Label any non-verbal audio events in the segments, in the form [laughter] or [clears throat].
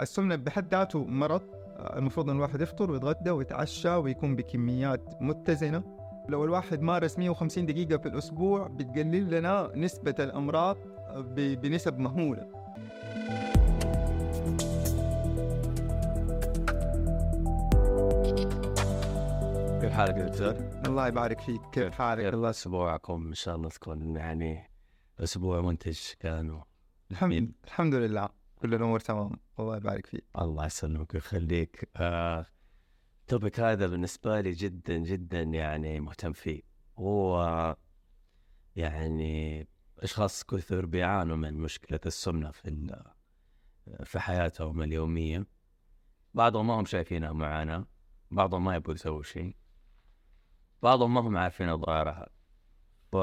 السمنة بحد ذاته مرض المفروض إن الواحد يفطر ويتغدى ويتعشى ويكون بكميات متزنة. لو الواحد مارس 150 دقيقة في الأسبوع بتقلل لنا نسبة الأمراض ب- بنسب مهولة. كيف حالك يا دكتور؟ الله يبارك فيك. كيف حالك؟ الله أسبوعكم؟ إن شاء الله تكون يعني أسبوع منتج كان الحمد, الحمد لله. كل الأمور تمام. الله يبارك فيك. الله يسلمك ويخليك. آه التوبيك هذا بالنسبة لي جدا جدا يعني مهتم فيه. هو يعني أشخاص كثر بيعانوا من مشكلة السمنة في في حياتهم اليومية. بعضهم ما هم شايفينها معاناة. بعضهم ما يبغوا يسووا شيء. بعضهم ما هم عارفين اضرارها ف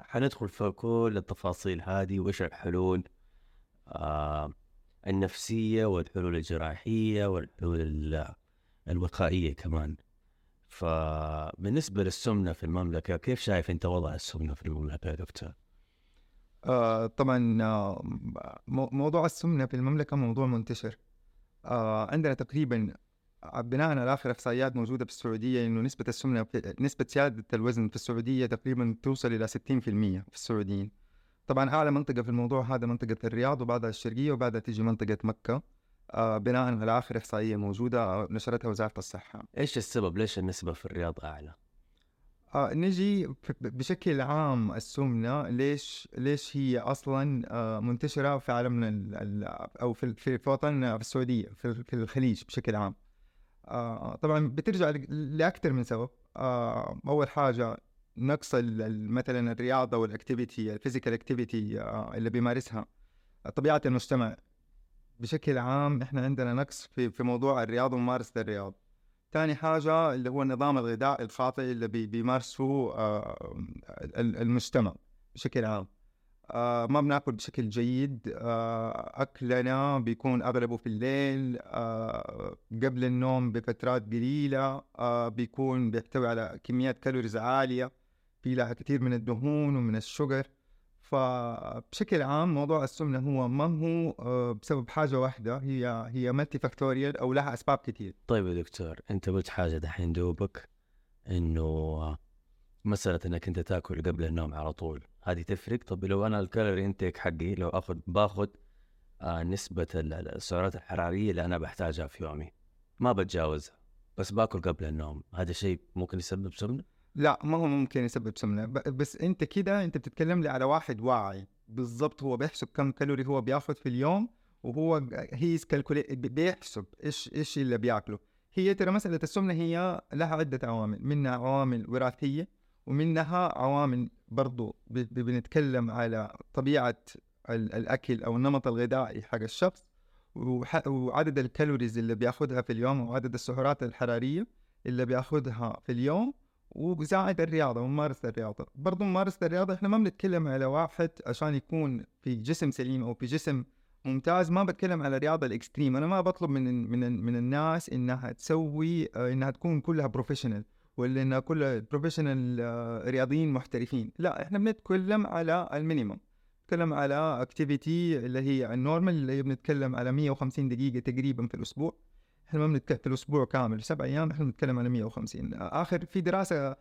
حندخل في كل التفاصيل هذه وايش الحلول النفسية والحلول الجراحية والحلول ال- الوقائية كمان. فبالنسبة للسمنة في المملكة كيف شايف أنت وضع السمنة في المملكة يا دكتور؟ آه طبعا آه مو- موضوع السمنة في المملكة موضوع منتشر. آه عندنا تقريبا بناء على آخر إحصائيات موجودة في السعودية إنه نسبة السمنة في نسبة زيادة الوزن في السعودية تقريبا توصل إلى 60% في السعوديين. طبعا أعلى منطقة في الموضوع هذا منطقة الرياض وبعدها الشرقية وبعدها تيجي منطقة مكة آه بناء على آخر إحصائية موجودة آه، نشرتها وزارة الصحة إيش السبب؟ ليش النسبة في الرياض أعلى؟ آه نجي بشكل عام السمنة ليش ليش هي أصلا آه منتشرة في عالمنا ال- ال- أو في في في وطننا في السعودية في في الخليج بشكل عام آه طبعا بترجع ل- لأكثر من سبب آه أول حاجة نقص مثلا الرياضة وال activity ال physical activity آه اللي بيمارسها طبيعة المجتمع. بشكل عام إحنا عندنا نقص في في موضوع الرياضة وممارسة الرياضة. تاني حاجة اللي هو النظام الغذائي الخاطئ اللي بي بيمارسه آه، ال- المجتمع بشكل عام. آه، ما بناكل بشكل جيد آه، أكلنا بيكون أغلبه في الليل قبل النوم بفترات قليلة بيكون بيحتوي على كميات calories عالية. في لها كثير من الدهون ومن الشوجر. فبشكل عام موضوع السمنة هو ما هو آه، بسبب حاجة واحدة هي هي multifactorial أو لها أسباب كثير طيب يا دكتور أنت قلت حاجة دحين دوبك إنه مسألة إنك أنت تأكل قبل النوم على طول. هذه تفرق؟ طب لو أنا الكالوري إنتيك حقي لو أخذ باخذ آه نسبة ال- ال- السعرات الحرارية اللي أنا بحتاجها في يومي ما بتجاوزها بس باكل قبل النوم. هذا شيء ممكن يسبب سمنة؟ لا ما هو ممكن يسبب سمنة. ب- بس أنت كده أنت بتتكلم لي على واحد واعي. بالضبط هو بيحسب كم كالوري هو بياخذ في اليوم وهو هي بيحسب إيش إيش اللي بياكله. هي ترى مسألة السمنة هي لها عدة عوامل منها عوامل وراثية ومنها عوامل برضو بنتكلم على طبيعة ال- الأكل أو النمط الغذائي حق الشخص وعدد الكالوريز اللي بياخذها في اليوم وعدد السعرات الحرارية اللي بياخذها في اليوم وزائد الرياضة وممارسة الرياضة. برضو ممارسة الرياضة إحنا ما بنتكلم على واحد عشان يكون في جسم سليم أو في جسم ممتاز ما بتكلم على الرياضة ال extreme. أنا ما بطلب من من من الناس إنها تسوي آه، إنها تكون كلها professional ولا إنها كلها professional رياضيين محترفين. لا إحنا بنتكلم على ال minimum نتكلم على activity اللي هي ال normal اللي هي بنتكلم على 150 دقيقة تقريبا في الأسبوع. إحنا ما بنتكلم في الأسبوع كامل سبع أيام إحنا بنتكلم على 150 آخر في دراسة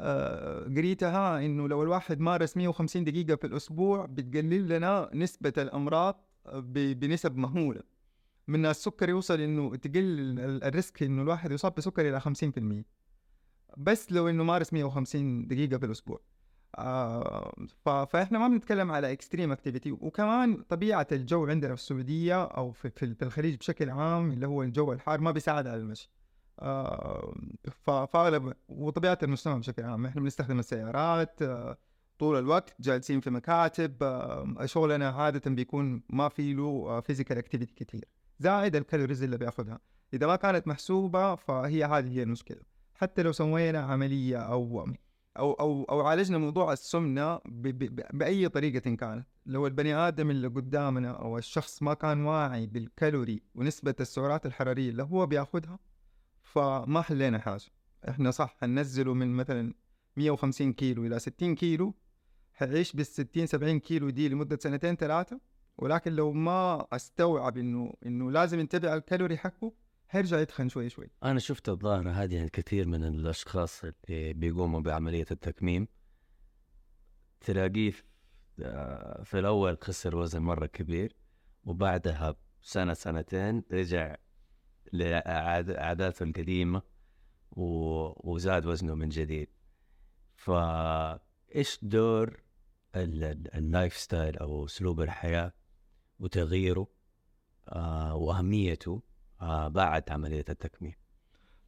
آه، قريتها إنه لو الواحد مارس 150 دقيقة في الأسبوع بتقلل لنا نسبة الأمراض ب- بنسب مهولة. من السكر يوصل إنه تقل ال- ال risk إنه الواحد يصاب بسكر إلى 50% بس لو إنه مارس 150 دقيقة في الأسبوع. آه فإحنا ما بنتكلم على extreme activity وكمان طبيعة الجو عندنا في السعودية أو في, في الخليج بشكل عام اللي هو الجو الحار ما بيساعد على المشي. آه فأغلب وطبيعة المجتمع بشكل عام. إحنا بنستخدم السيارات آه طول الوقت جالسين في مكاتب آه شغلنا عادة بيكون ما في له physical activity كثير زائد ال calories اللي بيأخذها. إذا ما كانت محسوبة فهي هذه هي المشكلة. حتى لو سوينا عملية أو أو أو أو عالجنا موضوع السمنة ب ب بأي طريقة كانت. لو البني آدم اللي قدامنا أو الشخص ما كان واعي بالكالوري ونسبة السعرات الحرارية اللي هو بيأخذها فما حلينا حاجة. إحنا صح هننزله من مثلا 150 كيلو إلى 60 كيلو حيعيش بال 60 70 كيلو دي لمدة سنتين ثلاثة ولكن لو ما أستوعب إنه إنه لازم ينتبه على الكالوري حقه حيرجع يتخن شوي شوي. أنا شفت الظاهره هذه عند كثير من الأشخاص اللي بيقوموا بعملية التكميم. تلاقيه في- آه، الأول خسر وزن مرة كبير وبعدها سنه سنتين رجع لعاداته القديمة وزاد وزنه من جديد. فايش دور ال- ال- ال lifestyle أو أسلوب الحياة وتغييره؟ آه وأهميته بعد عملية التكميم.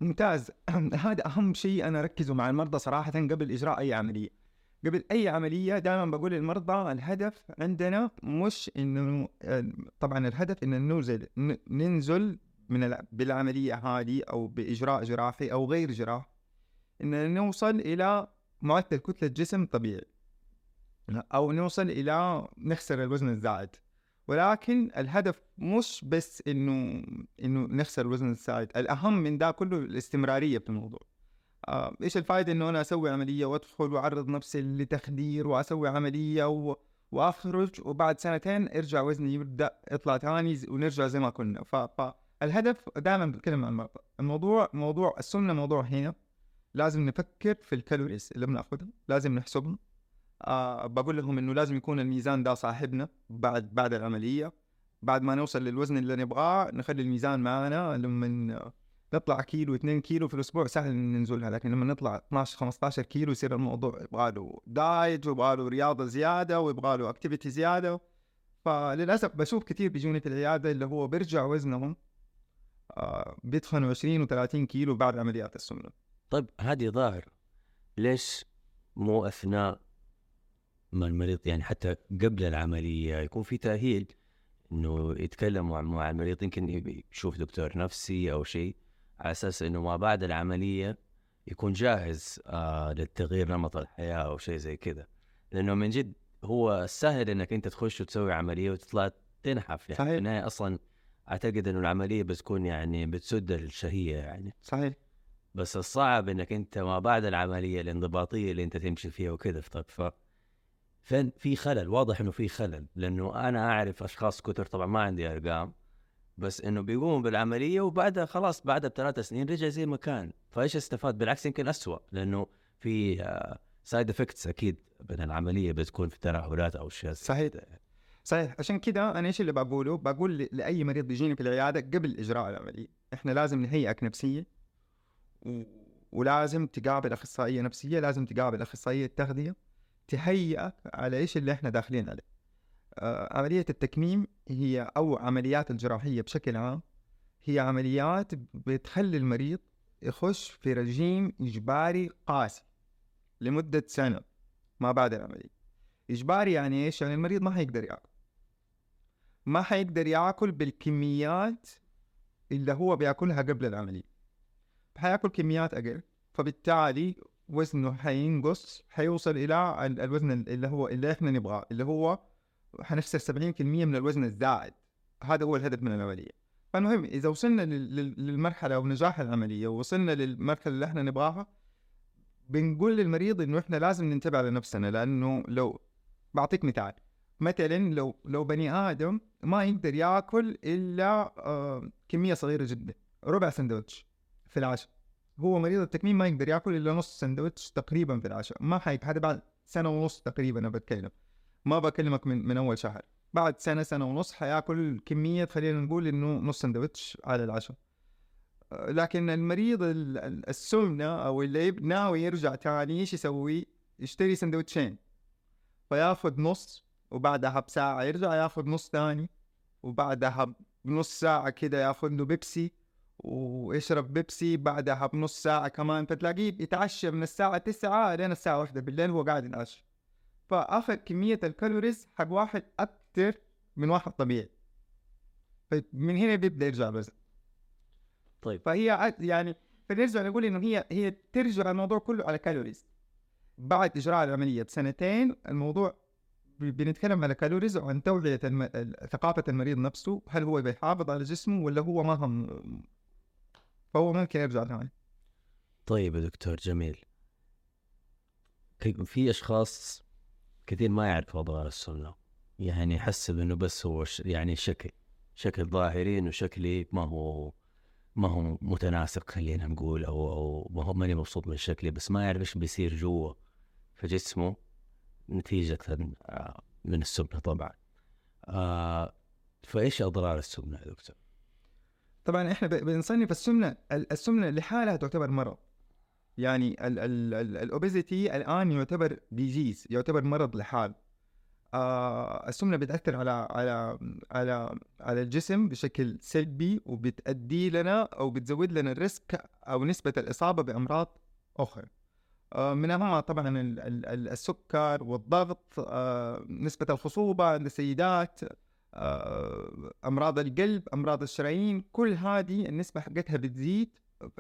ممتاز. [clears throat] هذا أهم شيء أنا أركزه مع المرضى صراحة قبل إجراء أي عملية. قبل أي عملية دائما بقول للمرضى الهدف عندنا مش إنه طبعا الهدف ان ننزل ننزل من الع- بالعملية هذه أو بإجراء جراحي أو غير جراحي ان نوصل إلى معدل كتلة جسم طبيعي. أو نوصل إلى نخسر الوزن الزائد. ولكن الهدف مش بس إنه إنه نخسر الوزن الزائد الأهم من ده كله الاستمرارية في الموضوع. آه، إيش الفائده إنه أنا أسوي عملية وأدخل وأعرض نفسي لتخدير وأسوي عملية و... وأخرج وبعد سنتين ارجع وزني يبدأ يطلع ثاني ونرجع زي ما كنا. ف... فالهدف دائما بتكلم عن المرضى الموضوع موضوع السمنة موضوع هنا. لازم نفكر في ال calories اللي بناخذها لازم نحسبها آه بقول لهم إنه لازم يكون الميزان ده صاحبنا بعد بعد العملية. بعد ما نوصل للوزن اللي نبغاه نخلي الميزان معنا لما نطلع كيلو 2 كيلو في الأسبوع سهل ننزلها. لكن لما نطلع 12 15 كيلو يصير الموضوع يبغى له diet ويبغى له رياضة زيادة ويبغى له activity زيادة. فللأسف بشوف كثير بيجوني في العيادة اللي هو بيرجع وزنهم آه بيتخنوا 20 و30 كيلو بعد عمليات السمنة. طيب هذه ظاهر ليش مو أثناء ما المريض يعني حتى قبل العملية يكون في تأهيل إنه يتكلم مع- مع المريض يمكن يشوف دكتور نفسي أو شيء على أساس إنه ما بعد العملية يكون جاهز آه للتغيير نمط الحياة أو شيء زي كذا. لأنه من جد هو سهل إنك أنت تخش وتسوي عملية وتطلع تنحف. يعني صحيح. في النهاية أصلا أعتقد إنه العملية بتكون يعني بتسد الشهية يعني. صحيح. بس الصعب إنك أنت ما بعد العملية الانضباطية اللي أنت تمشي فيها وكذا طيب ف فين في خلل واضح إنه في خلل لأنه أنا أعرف أشخاص كثر طبعا ما عندي أرقام بس إنه بيقوموا بالعملية وبعدها خلاص بعدها بثلاث سنين رجع زي ما كان فإيش استفاد؟ بالعكس يمكن أسوأ لأنه في side effects أكيد من العملية بتكون في ترهلات أو زي صحيح. صحيح. عشان كده أنا إيش اللي بقوله؟ بقول لأي مريض بيجيني في العيادة قبل إجراء العملية. إحنا لازم نهيئك نفسيا و... ولازم تقابل أخصائية نفسية لازم تقابل أخصائية تغذية تهيئك على إيش اللي إحنا داخلين عليه. آه عملية التكميم هي أو عمليات الجراحية بشكل عام هي عمليات بتخلي المريض يخش في رجيم إجباري قاسي لمدة سنة ما بعد العملية. إجباري يعني إيش؟ يعني المريض ما حيقدر ياكل. ما حيقدر ياكل بالكميات اللي هو بياكلها قبل العملية. حياكل كميات أقل فبالتالي وزنه حينقص حيوصل إلى ال- الوزن اللي هو اللي إحنا نبغاه اللي هو حنخسر 70% من الوزن الزائد. هذا هو الهدف من العملية. فالمهم إذا وصلنا لل- لل- للمرحلة أو نجاح العملية ووصلنا للمرحله اللي إحنا نبغاها بنقول للمريض إنه إحنا لازم ننتبه على نفسنا لأنه لو بعطيك مثال. مثلا لو لو بني آدم ما يقدر يأكل إلا آه كمية صغيرة جدا ربع سندوتش في العشاء. هو مريض التكميم ما يقدر ياكل إلا نص سندوتش تقريبا في العشاء. ما حي هذا بعد سنة ونص تقريبا أنا بتكلم. ما بكلمك من من أول شهر. بعد سنة سنة ونص حياكل كمية خلينا نقول إنه نص سندوتش على العشاء. لكن المريض ال- ال- السمنة أو اللي ناوي يرجع تاني إيش يسوي؟ يشتري سندوتشين. فياخذ نص وبعدها بساعة يرجع ياخذ نص ثاني وبعدها بنص ساعة كده ياخذ له بيبسي. ويشرب بيبسي بعدها بنص ساعة كمان فتلاقيه يتعشى من الساعة 9 لين الساعة واحدة بالليل وهو قاعد يتعشى فأخذ كمية ال calories حق واحد أكتر من واحد طبيعي. فمن هنا بيبدأ يرجع الوزن. طيب. فهي يعني فنرجع نقول إنه هي هي ترجع الموضوع كله على calories. بعد إجراء العملية بسنتين الموضوع بنتكلم على calories وعن توعية الم... ال- ثقافة المريض نفسه هل هو بيحافظ على جسمه ولا هو ما هم فهو ممكن يرجع ثاني طيب يا دكتور جميل في أشخاص كثير ما يعرفوا اضرار السمنة يعني يحسب انه بس هو. يعني شكل شكل ظاهري انه شكلي ما هو ما هو متناسق خلينا نقول أو أو ما هو ماني مبسوط من شكلي بس ما يعرف إيش بيصير جوا في جسمه نتيجة آه، من السمنة طبعا آه فإيش أضرار السمنة يا دكتور؟ طبعا إحنا بنصنف السمنة ال- السمنة لحالها تعتبر مرض. يعني ال obesity الآن يعتبر disease يعتبر مرض لحال. آه السمنة بتأثر على على على على الجسم بشكل سلبي وبتأدي لنا أو بتزود لنا ال risk أو نسبة الإصابة بأمراض أخرى. آه من اهمها طبعا ال- ال- ال- السكر والضغط آه نسبة الخصوبة عند السيدات. أمراض القلب أمراض الشرايين كل هذه النسبة حقتها بتزيد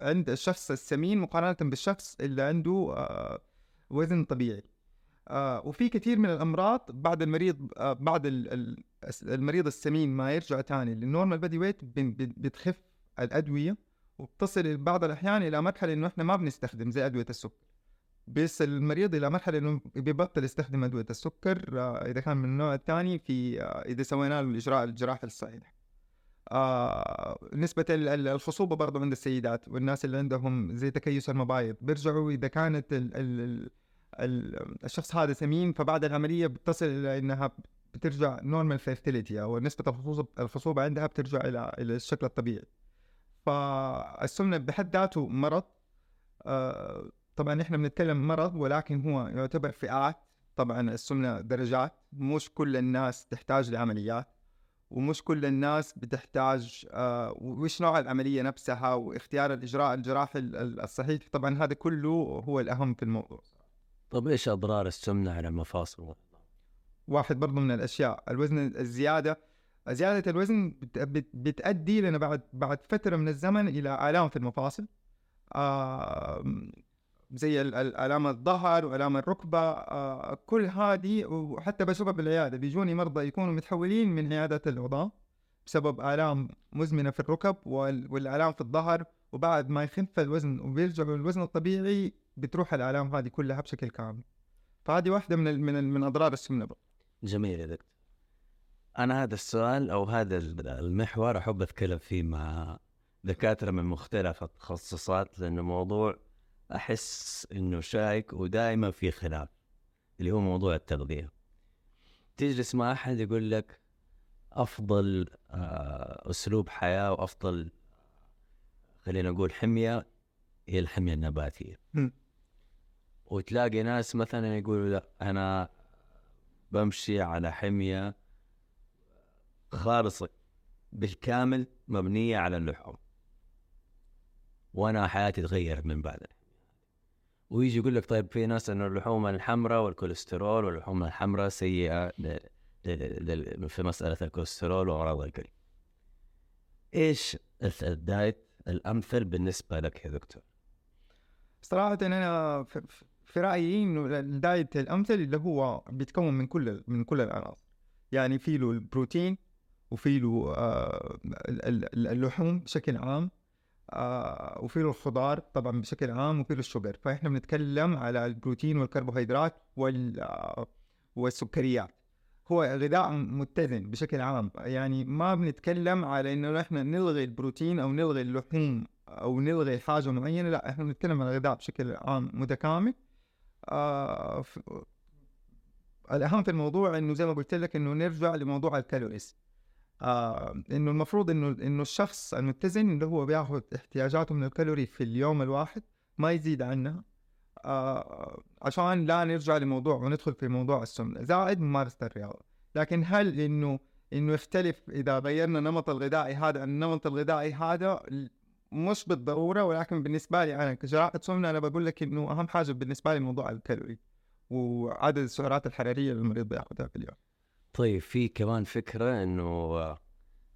عند الشخص السمين مقارنة بالشخص اللي عنده آه، وزن طبيعي. آه، وفي كثير من الأمراض بعد المريض آه، بعد ال- ال- المريض السمين ما يرجع تاني. لل normal body weight بتخف الأدوية وبتصل بعض الأحيان إلى مرحلة إنه إحنا ما بنستخدم زي أدوية السكر. بيصل المريض إلى مرحلة إنه بيبطل يستخدم أدوية السكر آه، إذا كان من النوع الثاني في آه، إذا سوينا له الإجراء الجراحي الصحيح. آه نسبة ال- ال- الخصوبة برضه عند السيدات والناس اللي عندهم زي تكيس المبايض بيرجعوا إذا كانت ال ال ال ال الشخص هذا سمين فبعد العملية بتصل إلى إنها بترجع normal fertility أو نسبة الخصوبة عندها بترجع إلى الشكل الطبيعي. فالسمنة بحد ذاته مرض طبعا إحنا بنتكلم مرض ولكن هو يعتبر فئات. طبعا السمنة درجات. مش كل الناس تحتاج لعمليات ومش كل الناس بتحتاج آه وش نوع العملية نفسها واختيار الإجراء الجراحي ال- ال- الصحيح. طبعا هذا كله هو الأهم في الموضوع. طب إيش أضرار السمنة على المفاصل؟ واحد برضو من الأشياء الوزن الزيادة. زيادة الوزن بت- بت- بتؤدي لنا بعد بعد فترة من الزمن إلى آلام في المفاصل. آه زي ال- ال- ألام الظهر وألام الركبة آه كل هذه وحتى بشوفها بالعياده بيجوني مرضى يكونوا متحولين من عيادة العظام بسبب آلام مزمنة في الركب وال- والآلام في الظهر وبعد ما يخف الوزن وبيرجعوا للوزن الطبيعي بتروح الآلام هذه كلها بشكل كامل فهذه واحدة من من من أضرار السمنة. جميل يا دكتور أنا هذا السؤال أو هذا المحور أحب أتكلم فيه مع دكاترة من مختلف التخصصات لأنه موضوع أحس إنه شائك ودائما في خلاف اللي هو موضوع التغذية. تجلس مع أحد يقول لك أفضل آه، أسلوب حياة وأفضل خلينا نقول حمية هي الحمية النباتية. وتلاقي ناس مثلا يقولوا لا أنا بمشي على حمية خالصة بالكامل مبنية على اللحوم وأنا حياتي تغيرت من بعد ويجي يقول لك طيب في ناس انه اللحوم الحمراء والكوليسترول واللحوم الحمراء سيئة في مسألة الكوليسترول وأمراض القلب. إيش ال diet الأمثل بالنسبة لك يا دكتور؟ صراحة أنا في- رأيي إنه ال diet الأمثل اللي هو بيتكون من كل من كل العناصر يعني في له البروتين وفي له آه، ال- ال- اللحوم بشكل عام آه، وفي له الخضار طبعا بشكل عام وفي له ال sugar. فإحنا بنتكلم على البروتين والكربوهيدرات وال آه، والسكريات. هو غذاء متزن بشكل عام. يعني ما بنتكلم على إنه نحن نلغي البروتين أو نلغي اللحوم أو نلغي حاجة معينة. لا إحنا بنتكلم عن الغذاء بشكل عام متكامل. آه. الأهم في الموضوع إنه زي ما قلت لك إنه نرجع لموضوع ال calories. آه إنه المفروض إنه إنه الشخص المتزن اللي هو بياخذ احتياجاته من الكالوري في اليوم الواحد ما يزيد عنها. آه عشان لا نرجع لموضوع وندخل في موضوع السمنة. زائد ممارسة الرياضة. لكن هل إنه إنه يختلف إذا غيرنا نمط الغذائي هذا النمط الغذائي هذا؟ مش بالضرورة. ولكن بالنسبة لي أنا كجراحة سمنة أنا بقول لك إنه أهم حاجة بالنسبة لي موضوع الكالوري وعدد السعرات الحرارية اللي المريض بياخذها في اليوم. طيب في كمان فكرة إنه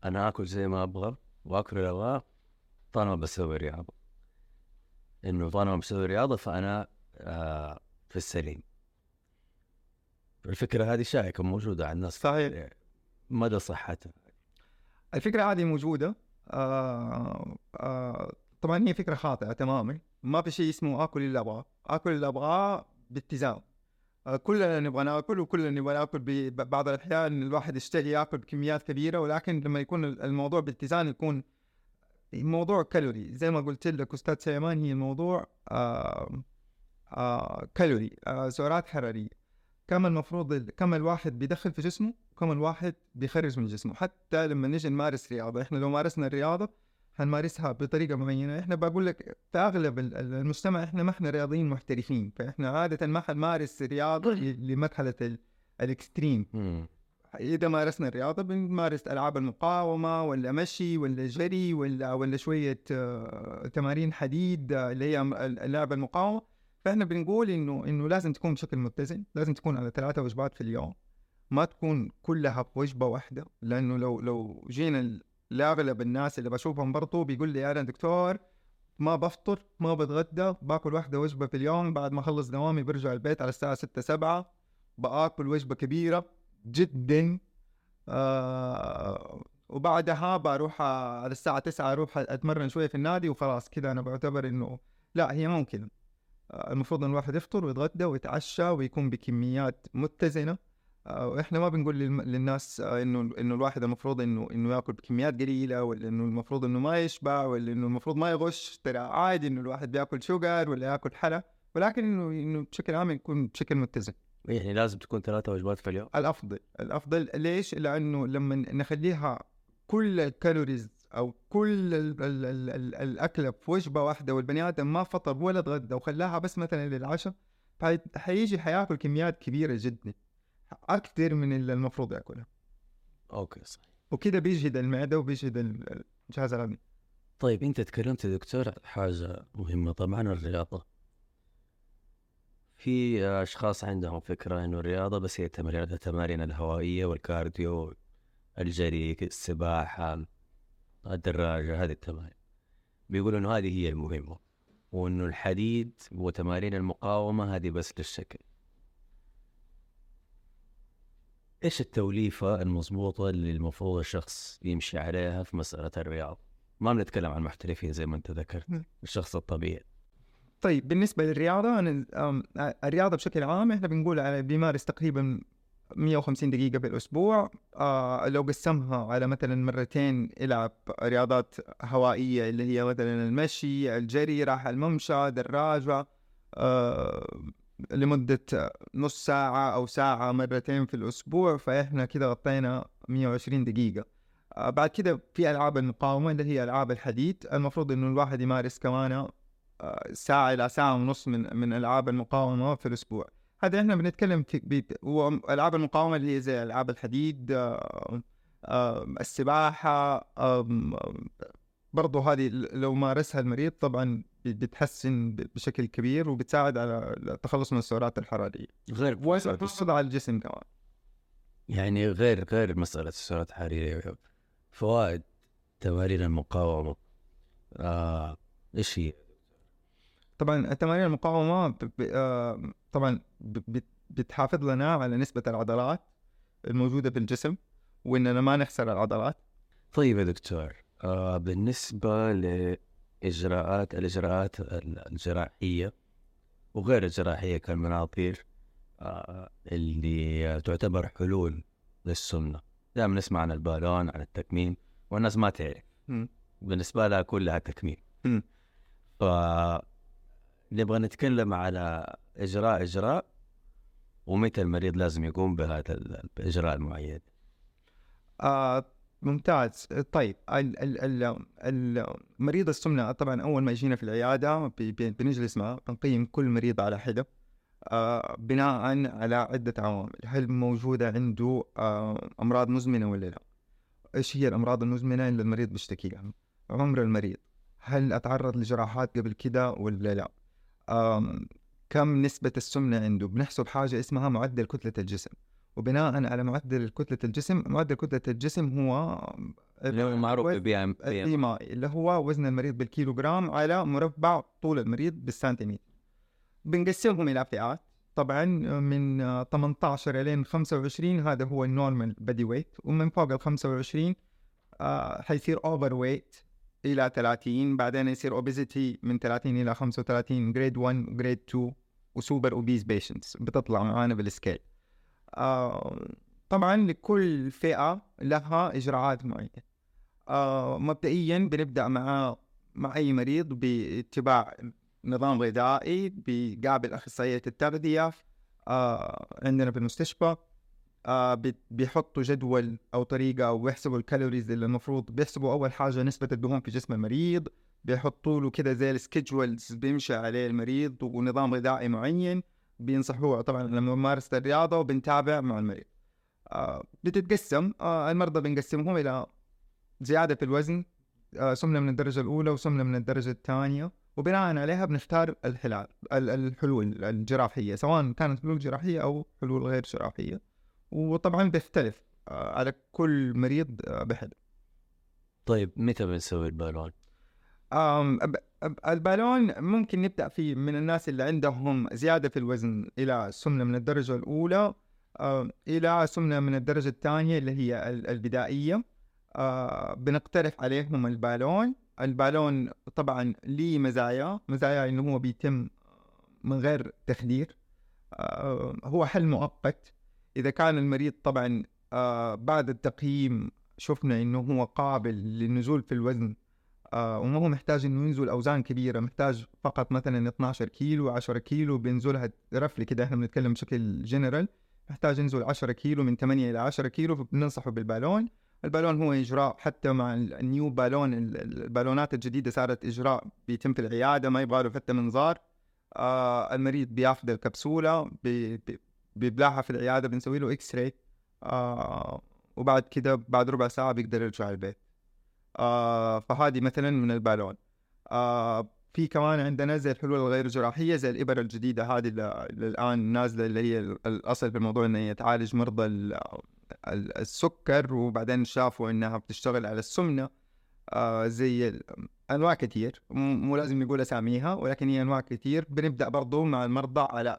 أنا آكل زي ما أبغى وآكل اللي ابغاه طالما بسوي رياضة. إنه طالما بسوي رياضة فأنا آه في السليم. الفكرة هذه شائكة موجودة عند الناس صحيح. مدى صحتها. الفكرة هذه موجودة آه آه طبعا هي فكرة خاطئة تماما. ما في شيء اسمه آكل اللي أبغاه. آكل اللي أبغاه باتزان. كلنا نبغى ناكل وكلنا نبغى ناكل ببعض الأحيان الواحد يشتهي ياكل بكميات كبيرة ولكن لما يكون الموضوع باتزان يكون موضوع كالوري. زي ما قلت لك أستاذ سليمان هي الموضوع آه آه كالوري آه سعرات حرارية. كم المفروض كم الواحد بيدخل في جسمه؟ وكم الواحد بيخرج من جسمه؟ حتى لما نيجي نمارس رياضة. إحنا لو مارسنا الرياضة حنمارسها بطريقة معينة. إحنا بقول لك في أغلب المجتمع إحنا ما إحنا رياضيين محترفين فإحنا عادة ما حنمارس رياضة لمرحلة الإكستريم. إذا مارسنا الرياضة بنمارس ألعاب المقاومة ولا مشي ولا جري ولا ولا شوية آه، تمارين حديد آه، اللي هي اللعب المقاومة. فإحنا بنقول انه إنه لازم تكون بشكل متزن لازم تكون على ثلاثة وجبات في اليوم. ما تكون كلها في وجبه واحدة لأنه لو لو جينا لأغلب الناس اللي بشوفهم برضو بيقول لي أنا دكتور ما بفطر ما بتغدى باكل واحدة وجبة في اليوم بعد ما أخلص دوامي برجع البيت على الساعة ستة سبعة بآكل وجبة كبيرة جدا آه وبعدها بروح على الساعة تسعة أروح أتمرن شوية في النادي وخلاص كذا أنا بعتبر إنه لا هي ممكن آه المفروض إن الواحد يفطر ويتغدى ويتعشى ويكون بكميات متزنة وإحنا ما بنقول للناس آه، إنه إنه الواحد المفروض إنه إنه يأكل بكميات قليلة ولا إنه المفروض إنه ما يشبع ولا إنه المفروض ما يغش ترى عادي إنه الواحد بيأكل شوجر ولا يأكل حلا ولكن إنه إنه بشكل عام يكون بشكل متزن. يعني لازم تكون ثلاثة وجبات في اليوم. الأفضل الأفضل ليش؟ لأنه لما نخليها كل ال calories أو كل ال ال ال ال الأكلة في وجبة واحدة والبني آدم ما فطر ولا تغدى وخلاها بس مثلا للعشاء حيجي حياكل كميات كبيرة جدا. أكثر من اللي المفروض يأكلها. okay صحيح. وكذا بيجهد المعدة وبيجهد الجهاز الهضمي. طيب أنت تكلمت يا دكتور حاجة مهمة. طبعا الرياضة. في أشخاص عندهم فكرة إنه الرياضة بس هي التمارين التمارين الهوائية والكارديو الجري السباحة الدراجة هذه التمارين. بيقولوا إنه هذه هي المهمة وإنه الحديد وتمارين المقاومة هذه بس للشكل. إيش التوليفة المضبوطة اللي المفروض الشخص يمشي عليها في مسألة الرياضه؟ ما بنتكلم عن محترفين زي ما أنت ذكرت، الشخص الطبيعي. طيب بالنسبة للرياضة أنا الرياضة بشكل عام إحنا بنقول على بيمارس تقريبا 150 دقيقة في الأسبوع آه لو قسمها على مثلا مرتين يلعب رياضات هوائية اللي هي مثلا المشي الجري راح الممشى دراجة آه لمدة نص ساعة أو ساعة مرتين في الأسبوع فإحنا كده غطينا 120 دقيقة. آه، بعد كده في ألعاب المقاومة اللي هي ألعاب الحديد. المفروض إنه الواحد يمارس كمان آه، ساعة إلى ساعة ونص من من ألعاب المقاومة في الأسبوع. هذا إحنا بنتكلم في ألعاب المقاومة اللي هي زي ألعاب الحديد آه، السباحة برضو هذه لو مارسها المريض طبعا بتحسن بشكل كبير وبتساعد على التخلص من السعرات الحرارية. غير وتحافظ على الجسم كمان. يعني غير غير مسألة السعرات الحرارية فوائد تمارين المقاومة. آه إيش هي؟ طبعا ب... ب... آه طبعا ب... بتحافظ لنا على نسبة العضلات الموجودة في الجسم وإننا ما نخسر العضلات. طيب يا دكتور. آه بالنسبة لإجراءات الإجراءات الجراحية وغير الجراحية كالمناظير آه اللي تعتبر حلول للسمنة. دائما نسمع عن البالون عن التكميم والناس ما تعرف. بالنسبة لها كلها تكميم. ف نبغى نتكلم على إجراء إجراء ومتى المريض لازم يقوم بهذا الإجراء المعين. آه ممتاز. طيب المريض السمنة طبعا أول ما يجينا في العيادة بنجلس معه بنقيم كل مريض على حدة آه بناء على عدة عوامل. هل موجودة عنده آه أمراض مزمنة ولا لا؟ إيش هي الأمراض المزمنة اللي المريض بيشتكيها عمر المريض. هل أتعرض لجراحات قبل كده ولا لا؟ كم نسبة السمنة عنده؟ بنحسب حاجة اسمها معدل كتلة الجسم. وبناء على معدل كتلة الجسم معدل كتلة الجسم هو اللي هو معروف بي ام اللي هو وزن المريض بالكيلوغرام على مربع طول المريض بالسنتيمتر. بنقسمهم إلى فئات. طبعا من 18 إلى 25 هذا هو ال normal body weight. ومن فوق ال 25 آه حيصير overweight إلى 30 بعدين يصير obesity من 30 إلى 35 grade 1 grade 2 و super obese patients بتطلع معانا بال scale آه طبعا لكل فئة لها إجراءات معينة. آه مبدئيا بنبدأ مع مع أي مريض باتباع نظام غذائي بيقابل أخصائية التغذية آه عندنا في المستشفى آه بيحطوا جدول أو طريقة أو بيحسبوا ال calories اللي المفروض بيحسبوا أول حاجة نسبة الدهون في جسم المريض. بيحطوا له كده زي ال schedules بيمشي عليه المريض ونظام غذائي معين. بينصحوه طبعا لما ممارسه الرياضة وبنتابع مع المريض. آه بتتقسم. آه المرضى بنقسمهم إلى زيادة في الوزن آه سمنة من الدرجة الأولى وسمنة من الدرجة الثانية وبناء عليها بنختار الحلال الحلول الجراحية سواء كانت حلول جراحية أو حلول غير جراحية. وطبعا بيختلف آه على كل مريض آه بحد. طيب متى بنسوي البالون؟ البالون ممكن نبدا فيه من الناس اللي عندهم زيادة في الوزن إلى سمنة من الدرجة الأولى إلى سمنة من الدرجة الثانية اللي هي البدائية. آه، بنقترح عليهم ال balloon. ال balloon طبعا ليه مزايا مزايا إنه هو بيتم من غير تخدير. آه، هو حل مؤقت. إذا كان المريض طبعا آه، بعد التقييم شفنا إنه هو قابل للنزول في الوزن وما هو محتاج إنه ينزل أوزان كبيرة محتاج فقط مثلا 12 كيلو 10 كيلو بينزلها roughly كده إحنا بنتكلم بشكل جنرال محتاج ينزل 10 كيلو من 8 إلى 10 كيلو فبننصحه بال balloon. ال balloon هو إجراء حتى مع ال new balloon البالونات الجديدة صارت إجراء بيتم في العيادة ما يبغى له حتى منظار. آه المريض بياخذ الكبسولة بيبلعها في العيادة بنسوي له X-ray آه وبعد كده بعد ربع ساعة بيقدر يرجع البيت. آه فهذه مثلا من ال balloon. آه في كمان عندنا زي الحلول الغير جراحية زي الابر الجديدة هذه اللي الان نازلة اللي هي الأصل في الموضوع انها تعالج مرضى السكر وبعدين شافوا إنها بتشتغل على السمنة. آه زي أنواع كثير مو لازم نقول أساميها ولكن هي أنواع كثير. بنبدأ برضو مع المرضى على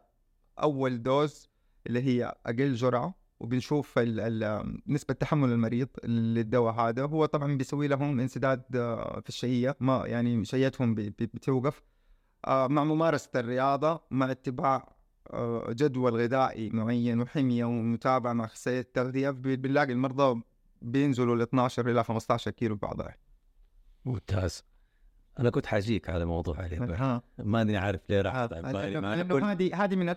أول دوز اللي هي أقل جرعة. وبنشوف نسبة تحمل المريض للدواء هذا. هو طبعا بيسوي لهم انسداد آه، في الشهية. ما يعني شهيتهم بتوقف. آه، مع ممارسة الرياضة مع اتباع آه، جدول غذائي معين وحمية ومتابعة مع أخصائية التغذية بنلاقي المرضى بينزلوا ل 12 إلى 15 كيلو بعضها ممتاز. أنا كنت حاجيك على موضوع الهبه [laughs] ماني عارف ليه راح. هذه هذه من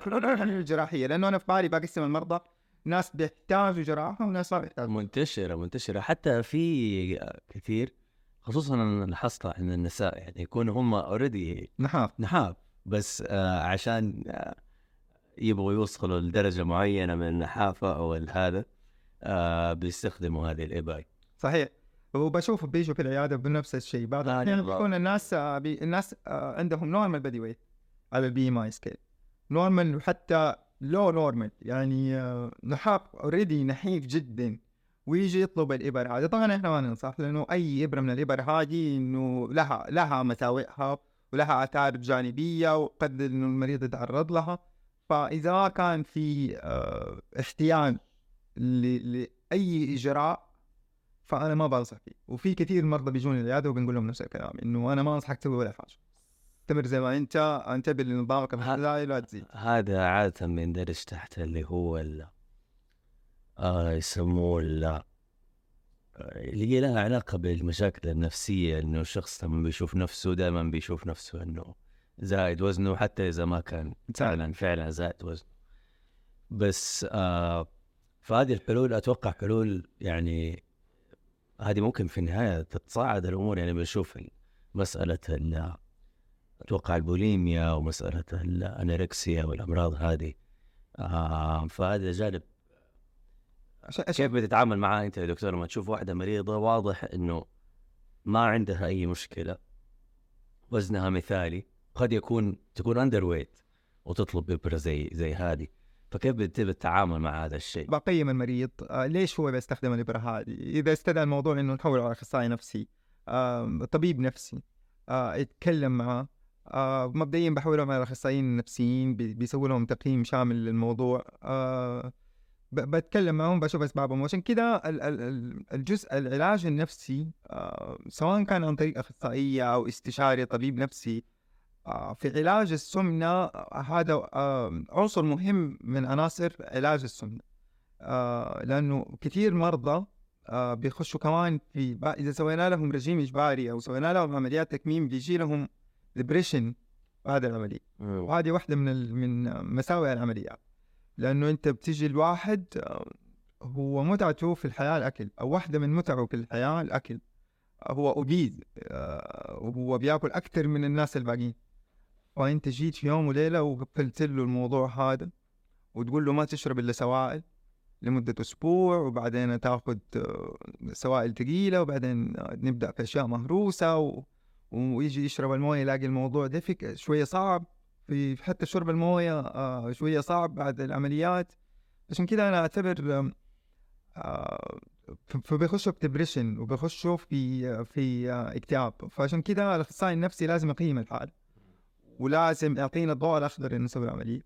الجراحية. لأنه أنا في بالي بقسم المرضى ناس بيحتاجوا جراحه وناس ما بيحتاجوا منتشرة منتشرة. حتى في كثير خصوصا لاحظت عند النساء يعني يكونوا هم already نحاف. نحاف. بس آه عشان آه يبغوا يوصلوا لدرجة معينة من النحافة أو هذا آه بيستخدموا هذه الابر صحيح. وبشوف بيجوا في العيادة بنفس الشيء. بعض الأحيان بيكون الناس آه بي الناس آه عندهم normal body weight على ال BMI scale normal وحتى لو normal يعني آه، نحاف already نحيف جدا ويجي يطلب الإبر هذه طبعا إحنا ما ننصح لأنه أي إبرة من الإبر هذه إنه لها لها مساوئها ولها آثار جانبية وقد إنه المريض يتعرض لها. فإذا كان في آه احتياج لأي إجراء فأنا ما بنصح فيه. وفي كثير مرضى بيجوني العيادة وبنقول لهم نفس الكلام إنه أنا ما أنصحك تسوي ولا حاجة. استمر زي ما انت انتبه لنظامك الغذائي لا تزيد هذا عادة بيندرج تحت اللي هو ال آه يسموه ال اللي هي لها علاقة بالمشاكل النفسية إنه الشخص لما بيشوف نفسه دائما بيشوف نفسه إنه زائد وزنه حتى إذا ما كان فعلا فعلا زائد وزنه. بس آه فهذه الحلول أتوقع حلول يعني هذه ممكن في النهاية تتصاعد الأمور يعني بنشوف مسألة أتوقع البوليميا ومسألة الأنوركسيا والأمراض هذه. آه فهذا جانب. كيف بتتعامل معاه أنت يا دكتور لما تشوف واحدة مريضة؟ واضح إنه ما عندها أي مشكلة. وزنها مثالي. قد يكون تكون اندر ويت وتطلب ابره زي زي هذه. فكيف بتتم التعامل مع هذا الشيء؟ بقيم المريض. آه ليش هو بيستخدم الإبرة هذه؟ إذا استدعى الموضوع إنه نحول على أخصائي نفسي آه طبيب نفسي آه يتكلم معه. آه مبدئيا بحولهم على الاخصائيين النفسيين بيسووا لهم تقييم شامل للموضوع آه بتكلم معهم بشوف أسبابهم. وعشان كذا الجزء العلاج النفسي آه سواء كان عن طريق أخصائية أو استشاري طبيب نفسي آه، في علاج السمنة آه، هذا آه، عنصر مهم من عناصر علاج السمنة. آه، لأنه كثير مرضى آه، بيخشوا كمان في إذا سوينا لهم رجيم إجباري أو سوينا لهم عمليات تكميم بيجي لهم depression بعد العملية. وهذه واحدة من من مساوئ العمليات لأنه أنت بتيجي الواحد آه، هو متعته في الحياة الأكل أو واحدة من متعه في الحياة الأكل. هو obese آه، وهو بياكل أكثر من الناس الباقيين. فأنت جيت في يوم وليلة وقفلت له الموضوع هذا وتقول له ما تشرب إلا سوائل لمدة أسبوع وبعدين تاخذ آه، سوائل ثقيلة وبعدين نبدأ في أشياء مهروسة و... ويجي يشرب الموية يلاقي الموضوع دفك شوية صعب في حتى شرب الموية آه، شوية صعب بعد العمليات. عشان كده أنا أعتبر آم، آه، فبيخشوا في ديبريشن وبيخشوا في في اكتئاب. فعشان كده الأخصائي النفسي لازم يقيم الحالة ولازم يعطينا الضوء الأخضر إنه نسوي العملية.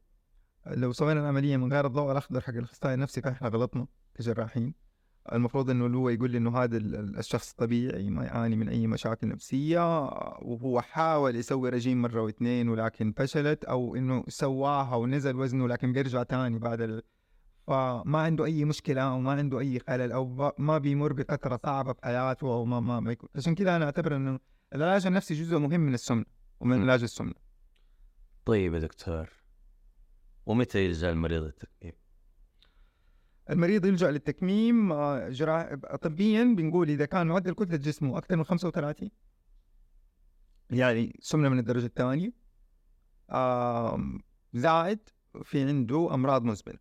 لو سوينا العملية من غير الضوء الأخضر حق الأخصائي النفسي فإحنا غلطنا كجراحين. المفروض إنه هو يقول لي إنه هذا ال- ال- الشخص طبيعي ما يعاني من أي مشاكل نفسية وهو حاول يسوي رجيم مرة واثنين ولكن فشلت أو إنه سواها ونزل وزنه لكن بيرجع تاني بعد ال... فما عنده أي مشكلة أو ما عنده أي خلل أو ما بيمر بفترة صعبة في حياته أو ما ما, ما يكون عشان كذا أنا أعتبر إنه العلاج النفسي جزء مهم من السمنة ومن علاج السمنة طيب يا دكتور ومتى يلجأ المريض للتكميم؟ المريض يلجأ للتكميم آه، جراح طبيا بنقول إذا كان معدل كتلة جسمه أكثر من 35 يعني سمنة من الدرجة الثانية آم، زائد في عنده أمراض مزمنة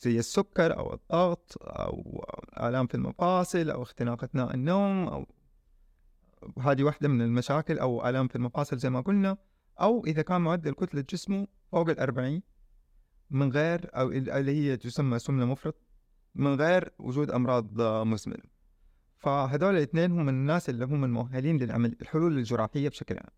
زي السكر أو الضغط أو آلام في المفاصل أو اختناق أثناء النوم أو هذه واحدة من المشاكل أو آلام في المفاصل زي ما قلنا أو إذا كان معدل كتلة جسمه فوق الأربعين من غير أو اللي هي تسمى سمنة مفرط من غير وجود أمراض آه، مزمنه فهذول الاثنين هم الناس اللي هم المؤهلين للعمل الحلول الجراحية بشكل عام.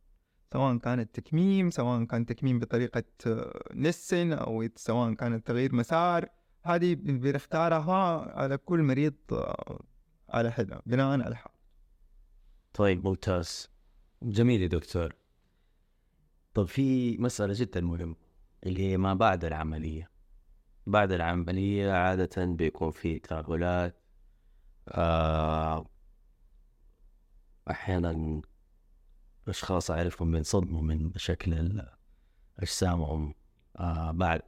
سواء كانت تكميم سواء كان تكميم بطريقة آه، نسن أو سواء كانت تغيير مسار هذه بن- بنختارها على كل مريض على حده بناء على حال طيب ممتاز. جميل يا دكتور. طب في مسألة جدا مهمة اللي هي ما بعد العملية. بعد العملية عادة بيكون في ترهلات آه أحيانا أشخاص أعرفهم بينصدموا من شكل أجسامهم آه بعد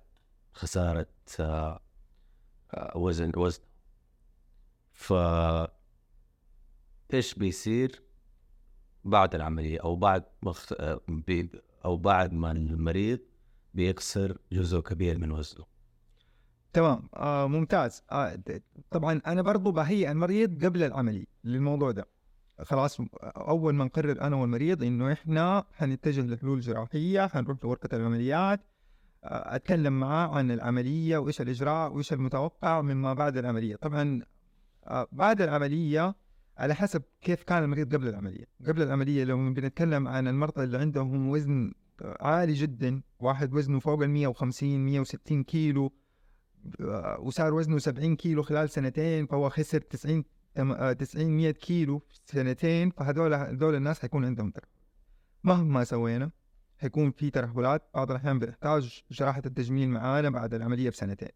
خسارة آه وزن وزن. ف إيش بيصير بعد العملية أو بعد مخ... بي... أو بعد ما المريض بيخسر جزء كبير من وزنه؟ تمام. آه ممتاز. آه طبعا أنا برضو بهيئ المريض قبل العملية للموضوع ده. خلاص أول ما نقرر أنا والمريض إنه إحنا حنتجه لحلول جراحية حنروح لغرفه العمليات آه، أتكلم معاه عن العملية وإيش الإجراء وإيش المتوقع مما بعد العملية. طبعا آه، بعد العملية على حسب كيف كان المريض قبل العملية. قبل العملية لو بنتكلم عن المرضى اللي عندهم وزن عالي جدا واحد وزنه فوق ال 150 160 كيلو آه، وصار وزنه 70 كيلو خلال سنتين فهو خسر 90 تم- آه، 90 100 كيلو في سنتين فهذول هذول الناس حيكون عندهم ترهل مهما سوينا حيكون في ترهلات بعض الأحيان بنحتاج جراحة التجميل معانا بعد العملية بسنتين.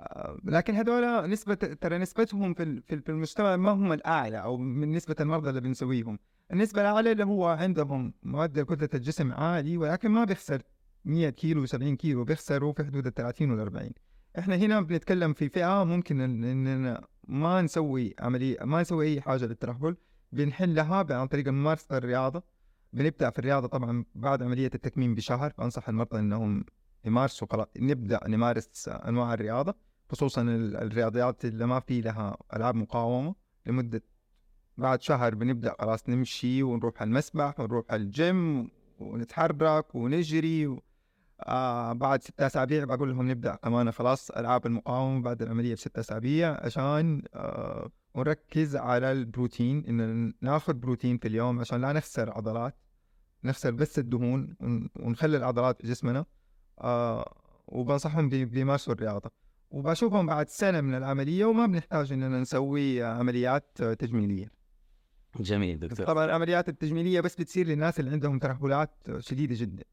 آه، لكن هذول نسبة ترى نسبتهم في في المجتمع ما هم الأعلى أو من نسبة المرضى اللي بنسويهم. النسبة الأعلى اللي هو عندهم معدل كتلة الجسم عالي ولكن ما بيخسر 100 كيلو 70 كيلو بيخسروا في حدود ال 30 وال 40 إحنا هنا بنتكلم في فئة ممكن إننا ما نسوي عملية ما نسوي أي حاجة للترهل بنحلها عن طريق ممارسة الرياضة. بنبدأ في الرياضة طبعا بعد عملية التكميم بشهر بنصح المرضى إنهم يمارسوا خلاص نبدأ نمارس أنواع الرياضة خصوصا ال- الرياضيات اللي ما في لها ألعاب مقاومة. لمدة بعد شهر بنبدأ خلاص نمشي ونروح على المسبح ونروح على الجيم ونتحرك ونجري و... آه بعد ستة أسابيع بقول لهم نبدأ. كمان خلاص ألعاب المقاومة بعد العملية بستة أسابيع عشان آه ونركز على البروتين إن ناخذ بروتين في اليوم عشان لا نخسر عضلات نخسر بس الدهون ون- ونخلي العضلات في جسمنا آه وبنصحهم بي- بيمارسوا الرياضة. وبشوفهم بعد سنة من العملية وما بنحتاج إننا نسوي عمليات تجميلية. جميل دكتور. طبعا العمليات التجميلية بس بتصير للناس اللي عندهم ترهلات شديدة جدا.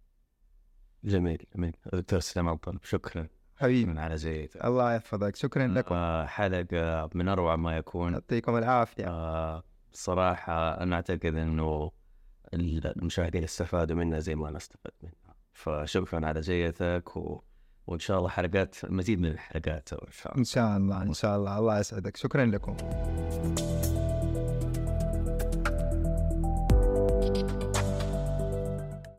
جميل جميل. دكتور سليمان طلب شكرا. حبيبي. من على زيت. الله يحفظك. شكرا لكم. آه، حلقة من أروع ما يكون. يعطيكم العافية. آه، صراحة أنا أعتقد إنه المشاهدين استفادوا منها زي ما أنا استفدت منها. فشكرا على جيتك و... وإن شاء الله حلقات مزيد من الحلقات إن شاء الله. إن شاء الله إن شاء الله. الله يسعدك. شكرا لكم.